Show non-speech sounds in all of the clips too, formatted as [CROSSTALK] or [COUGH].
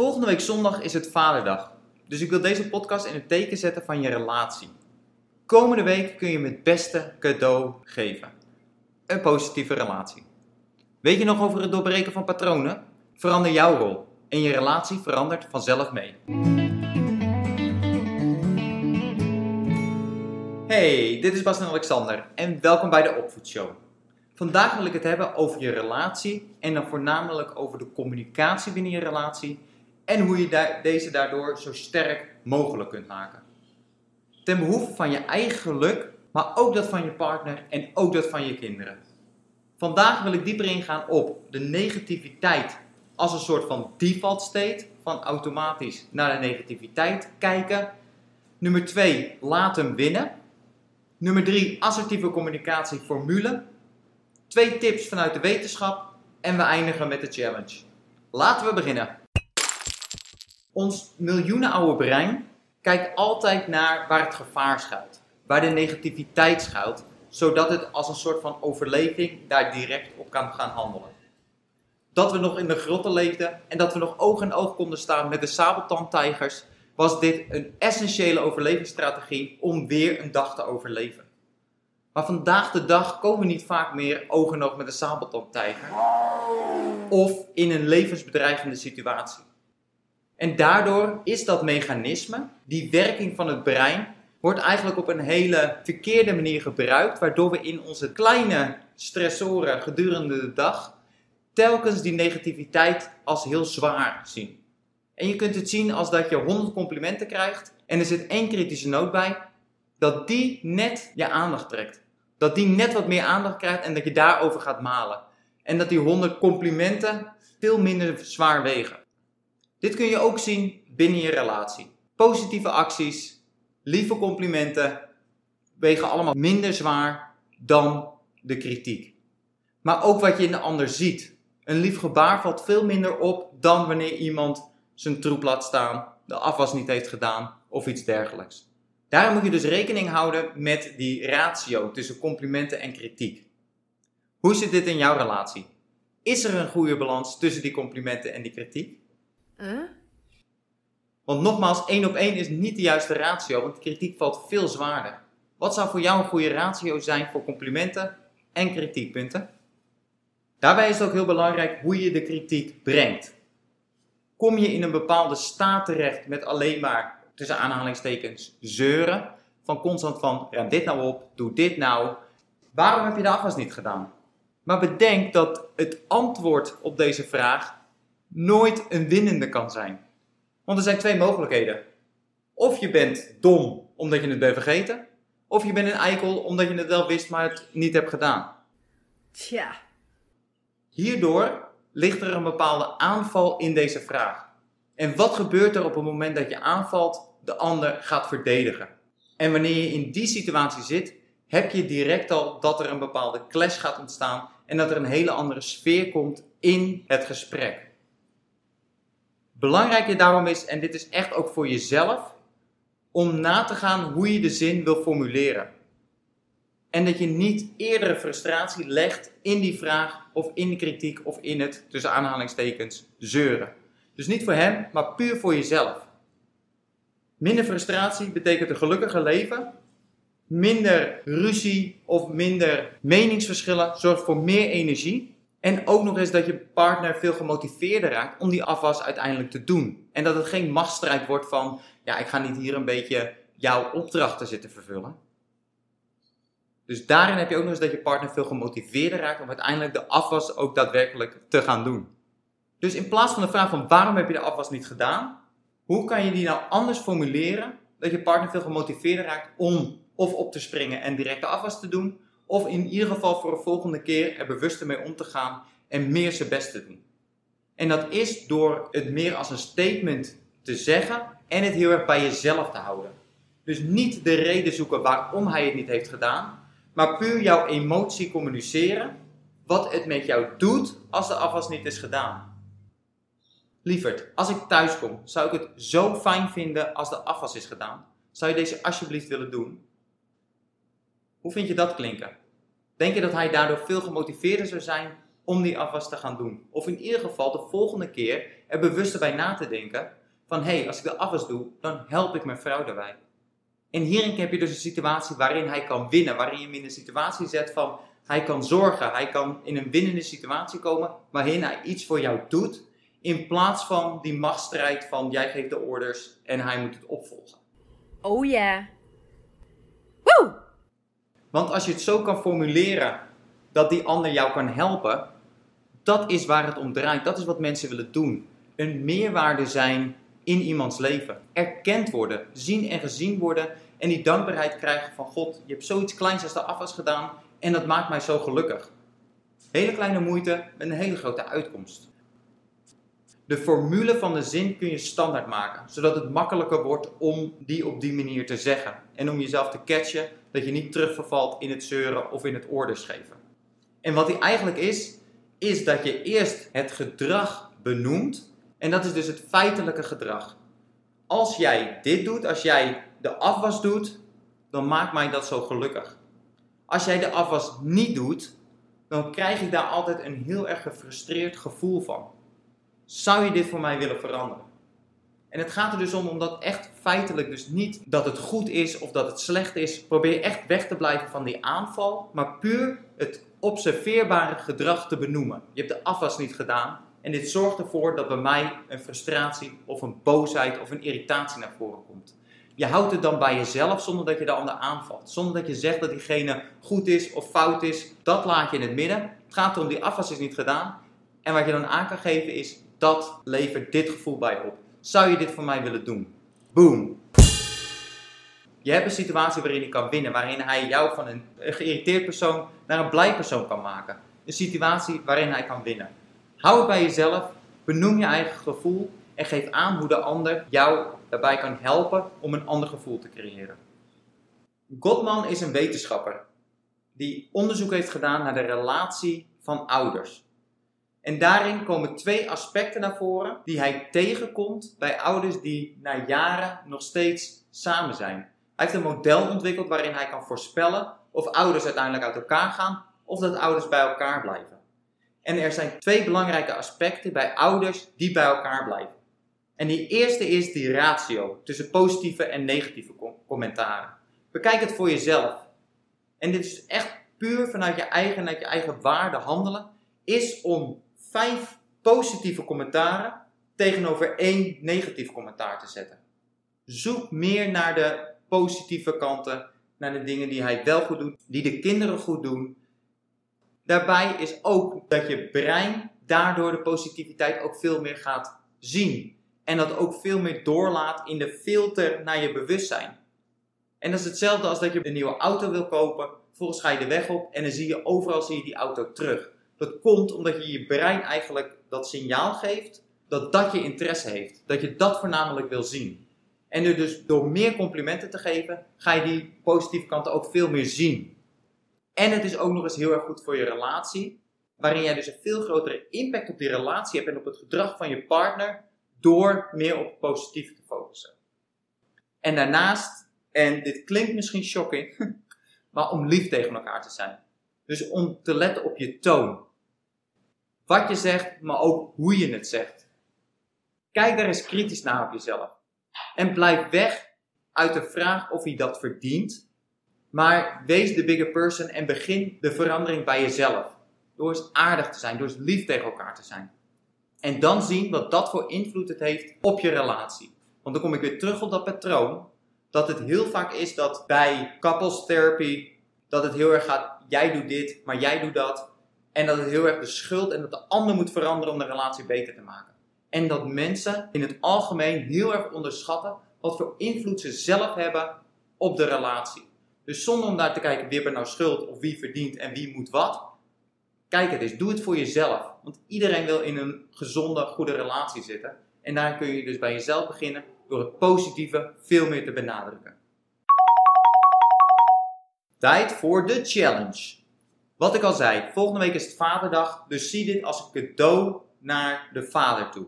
Volgende week zondag is het Vaderdag. Dus ik wil deze podcast in het teken zetten van je relatie. Komende week kun je hem het beste cadeau geven. Een positieve relatie. Weet je nog over het doorbreken van patronen? Verander jouw rol en je relatie verandert vanzelf mee. Hey, dit is Bas en Alexander en welkom bij de Opvoedshow. Vandaag wil ik het hebben over je relatie en dan voornamelijk over de communicatie binnen je relatie en hoe je deze daardoor zo sterk mogelijk kunt maken. Ten behoeve van je eigen geluk, maar ook dat van je partner en ook dat van je kinderen. Vandaag wil ik dieper ingaan op de negativiteit als een soort van default state, van automatisch naar de negativiteit kijken. Nummer 2, laat hem winnen. Nummer 3, assertieve communicatieformule. Twee tips vanuit de wetenschap en we eindigen met de challenge. Laten we beginnen. Ons miljoenen oude brein kijkt altijd naar waar het gevaar schuilt, waar de negativiteit schuilt, zodat het als een soort van overleving daar direct op kan gaan handelen. Dat we nog in de grotten leefden en dat we nog oog in oog konden staan met de sabeltandtijgers, was dit een essentiële overlevingsstrategie om weer een dag te overleven. Maar vandaag de dag komen we niet vaak meer oog in oog met een sabeltandtijger of in een levensbedreigende situatie. En daardoor is dat mechanisme, die werking van het brein, wordt eigenlijk op een hele verkeerde manier gebruikt, waardoor we in onze kleine stressoren gedurende de dag telkens die negativiteit als heel zwaar zien. En je kunt het zien als dat je 100 complimenten krijgt en er zit één kritische noot bij, dat die net je aandacht trekt. Dat die net wat meer aandacht krijgt en dat je daarover gaat malen. En dat die 100 complimenten veel minder zwaar wegen. Dit kun je ook zien binnen je relatie. Positieve acties, lieve complimenten wegen allemaal minder zwaar dan de kritiek. Maar ook wat je in de ander ziet. Een lief gebaar valt veel minder op dan wanneer iemand zijn troep laat staan, de afwas niet heeft gedaan of iets dergelijks. Daarom moet je dus rekening houden met die ratio tussen complimenten en kritiek. Hoe zit dit in jouw relatie? Is er een goede balans tussen die complimenten en die kritiek? Want nogmaals, één op één is niet de juiste ratio, want kritiek valt veel zwaarder. Wat zou voor jou een goede ratio zijn voor complimenten en kritiekpunten? Daarbij is het ook heel belangrijk hoe je de kritiek brengt. Kom je in een bepaalde staat terecht met alleen maar, tussen aanhalingstekens, zeuren, van constant van, ruim dit nou op, doe dit nou, waarom heb je de afwas niet gedaan? Maar bedenk dat het antwoord op deze vraag nooit een winnende kan zijn. Want er zijn twee mogelijkheden. Of je bent dom omdat je het bent vergeten, of je bent een eikel omdat je het wel wist, maar het niet hebt gedaan. Tja. Hierdoor ligt er een bepaalde aanval in deze vraag. En wat gebeurt er op het moment dat je aanvalt, de ander gaat verdedigen? En wanneer je in die situatie zit, heb je direct al dat er een bepaalde clash gaat ontstaan en dat er een hele andere sfeer komt in het gesprek. Belangrijk daarom is, en dit is echt ook voor jezelf, om na te gaan hoe je de zin wil formuleren. En dat je niet eerdere frustratie legt in die vraag of in de kritiek of in het, tussen aanhalingstekens, zeuren. Dus niet voor hem, maar puur voor jezelf. Minder frustratie betekent een gelukkiger leven. Minder ruzie of minder meningsverschillen zorgt voor meer energie. En ook nog eens dat je partner veel gemotiveerder raakt om die afwas uiteindelijk te doen. En dat het geen machtsstrijd wordt van, ja, ik ga niet hier een beetje jouw opdrachten zitten vervullen. Dus daarin heb je ook nog eens dat je partner veel gemotiveerder raakt om uiteindelijk de afwas ook daadwerkelijk te gaan doen. Dus in plaats van de vraag van waarom heb je de afwas niet gedaan, hoe kan je die nou anders formuleren dat je partner veel gemotiveerder raakt om of op te springen en direct de afwas te doen, of in ieder geval voor de volgende keer er bewuster mee om te gaan en meer zijn best te doen. En dat is door het meer als een statement te zeggen en het heel erg bij jezelf te houden. Dus niet de reden zoeken waarom hij het niet heeft gedaan, maar puur jouw emotie communiceren, wat het met jou doet als de afwas niet is gedaan. Lieverd, als ik thuis kom, zou ik het zo fijn vinden als de afwas is gedaan. Zou je deze alsjeblieft willen doen? Hoe vind je dat klinken? Denk je dat hij daardoor veel gemotiveerder zou zijn om die afwas te gaan doen. Of in ieder geval de volgende keer er bewust bij na te denken van hé, hey, als ik de afwas doe, dan help ik mijn vrouw daarbij. En hierin heb je dus een situatie waarin hij kan winnen, waarin je hem in een situatie zet van hij kan zorgen, hij kan in een winnende situatie komen waarin hij iets voor jou doet, in plaats van die machtsstrijd van jij geeft de orders en hij moet het opvolgen. Oh ja. Want als je het zo kan formuleren dat die ander jou kan helpen, dat is waar het om draait. Dat is wat mensen willen doen. Een meerwaarde zijn in iemands leven. Erkend worden, zien en gezien worden en die dankbaarheid krijgen van God. Je hebt zoiets kleins als de afwas gedaan en dat maakt mij zo gelukkig. Hele kleine moeite met een hele grote uitkomst. De formule van de zin kun je standaard maken, zodat het makkelijker wordt om die op die manier te zeggen. En om jezelf te catchen dat je niet terugvervalt in het zeuren of in het orders geven. En wat die eigenlijk is, is dat je eerst het gedrag benoemt. En dat is dus het feitelijke gedrag. Als jij dit doet, als jij de afwas doet, dan maakt mij dat zo gelukkig. Als jij de afwas niet doet, dan krijg ik daar altijd een heel erg gefrustreerd gevoel van. Zou je dit voor mij willen veranderen? En het gaat er dus om, omdat echt feitelijk dus niet dat het goed is of dat het slecht is. Probeer echt weg te blijven van die aanval, maar puur het observeerbare gedrag te benoemen. Je hebt de afwas niet gedaan en dit zorgt ervoor dat bij mij een frustratie of een boosheid of een irritatie naar voren komt. Je houdt het dan bij jezelf zonder dat je de ander aanvalt. Zonder dat je zegt dat diegene goed is of fout is. Dat laat je in het midden. Het gaat erom, die afwas is niet gedaan. En wat je dan aan kan geven is, dat levert dit gevoel bij op. Zou je dit voor mij willen doen? Boom. Je hebt een situatie waarin je kan winnen, waarin hij jou van een geïrriteerd persoon naar een blij persoon kan maken. Een situatie waarin hij kan winnen. Hou het bij jezelf, benoem je eigen gevoel en geef aan hoe de ander jou daarbij kan helpen om een ander gevoel te creëren. Godman is een wetenschapper die onderzoek heeft gedaan naar de relatie van ouders. En daarin komen twee aspecten naar voren die hij tegenkomt bij ouders die na jaren nog steeds samen zijn. Hij heeft een model ontwikkeld waarin hij kan voorspellen of ouders uiteindelijk uit elkaar gaan of dat ouders bij elkaar blijven. En er zijn twee belangrijke aspecten bij ouders die bij elkaar blijven. En die eerste is die ratio tussen positieve en negatieve commentaren. Bekijk het voor jezelf. En dit is echt puur vanuit je eigen, uit je eigen waarde handelen, is om vijf positieve commentaren tegenover één negatief commentaar te zetten. Zoek meer naar de positieve kanten, naar de dingen die hij wel goed doet, die de kinderen goed doen. Daarbij is ook dat je brein daardoor de positiviteit ook veel meer gaat zien. En dat ook veel meer doorlaat in de filter naar je bewustzijn. En dat is hetzelfde als dat je een nieuwe auto wil kopen. Vervolgens ga je de weg op en dan zie je overal zie je die auto terug. Dat komt omdat je je brein eigenlijk dat signaal geeft dat dat je interesse heeft. Dat je dat voornamelijk wil zien. En dus door meer complimenten te geven, ga je die positieve kanten ook veel meer zien. En het is ook nog eens heel erg goed voor je relatie, waarin jij dus een veel grotere impact op die relatie hebt en op het gedrag van je partner, door meer op het positieve te focussen. En daarnaast, en dit klinkt misschien shocking, [LAUGHS] maar om lief tegen elkaar te zijn. Dus om te letten op je toon. Wat je zegt, maar ook hoe je het zegt. Kijk daar eens kritisch naar op jezelf. En blijf weg uit de vraag of hij dat verdient. Maar wees de bigger person en begin de verandering bij jezelf. Door eens aardig te zijn, door eens lief tegen elkaar te zijn. En dan zien wat dat voor invloed het heeft op je relatie. Want dan kom ik weer terug op dat patroon. Dat het heel vaak is dat bij couples dat het heel erg gaat, jij doet dit, maar jij doet dat. En dat het heel erg de schuld en dat de ander moet veranderen om de relatie beter te maken. En dat mensen in het algemeen heel erg onderschatten wat voor invloed ze zelf hebben op de relatie. Dus zonder om daar te kijken wie heeft nou schuld of wie verdient en wie moet wat. Kijk het eens, doe het voor jezelf. Want iedereen wil in een gezonde, goede relatie zitten. En daar kun je dus bij jezelf beginnen door het positieve veel meer te benadrukken. Tijd voor de challenge. Wat ik al zei, volgende week is het Vaderdag, dus zie dit als een cadeau naar de vader toe.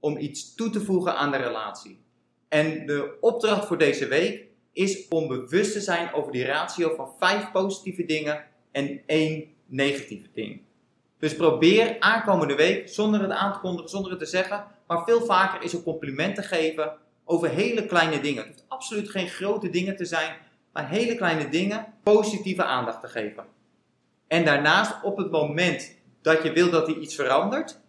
Om iets toe te voegen aan de relatie. En de opdracht voor deze week is om bewust te zijn over die ratio van vijf positieve dingen en één negatieve ding. Dus probeer aankomende week, zonder het aan te kondigen, zonder het te zeggen, maar veel vaker is een compliment te geven over hele kleine dingen. Het hoeft absoluut geen grote dingen te zijn, maar hele kleine dingen positieve aandacht te geven. En daarnaast op het moment dat je wil dat er iets verandert,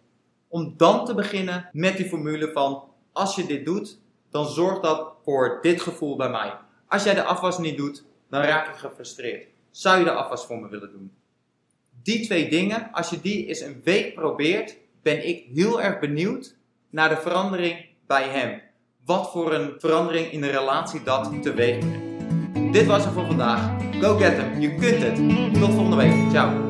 om dan te beginnen met die formule van als je dit doet, dan zorgt dat voor dit gevoel bij mij. Als jij de afwas niet doet, dan raak ik gefrustreerd. Zou je de afwas voor me willen doen? Die twee dingen, als je die eens een week probeert, ben ik heel erg benieuwd naar de verandering bij hem. Wat voor een verandering in de relatie dat teweeg brengt. Dit was het voor vandaag. Go get them, je kunt het. Tot volgende week. Ciao.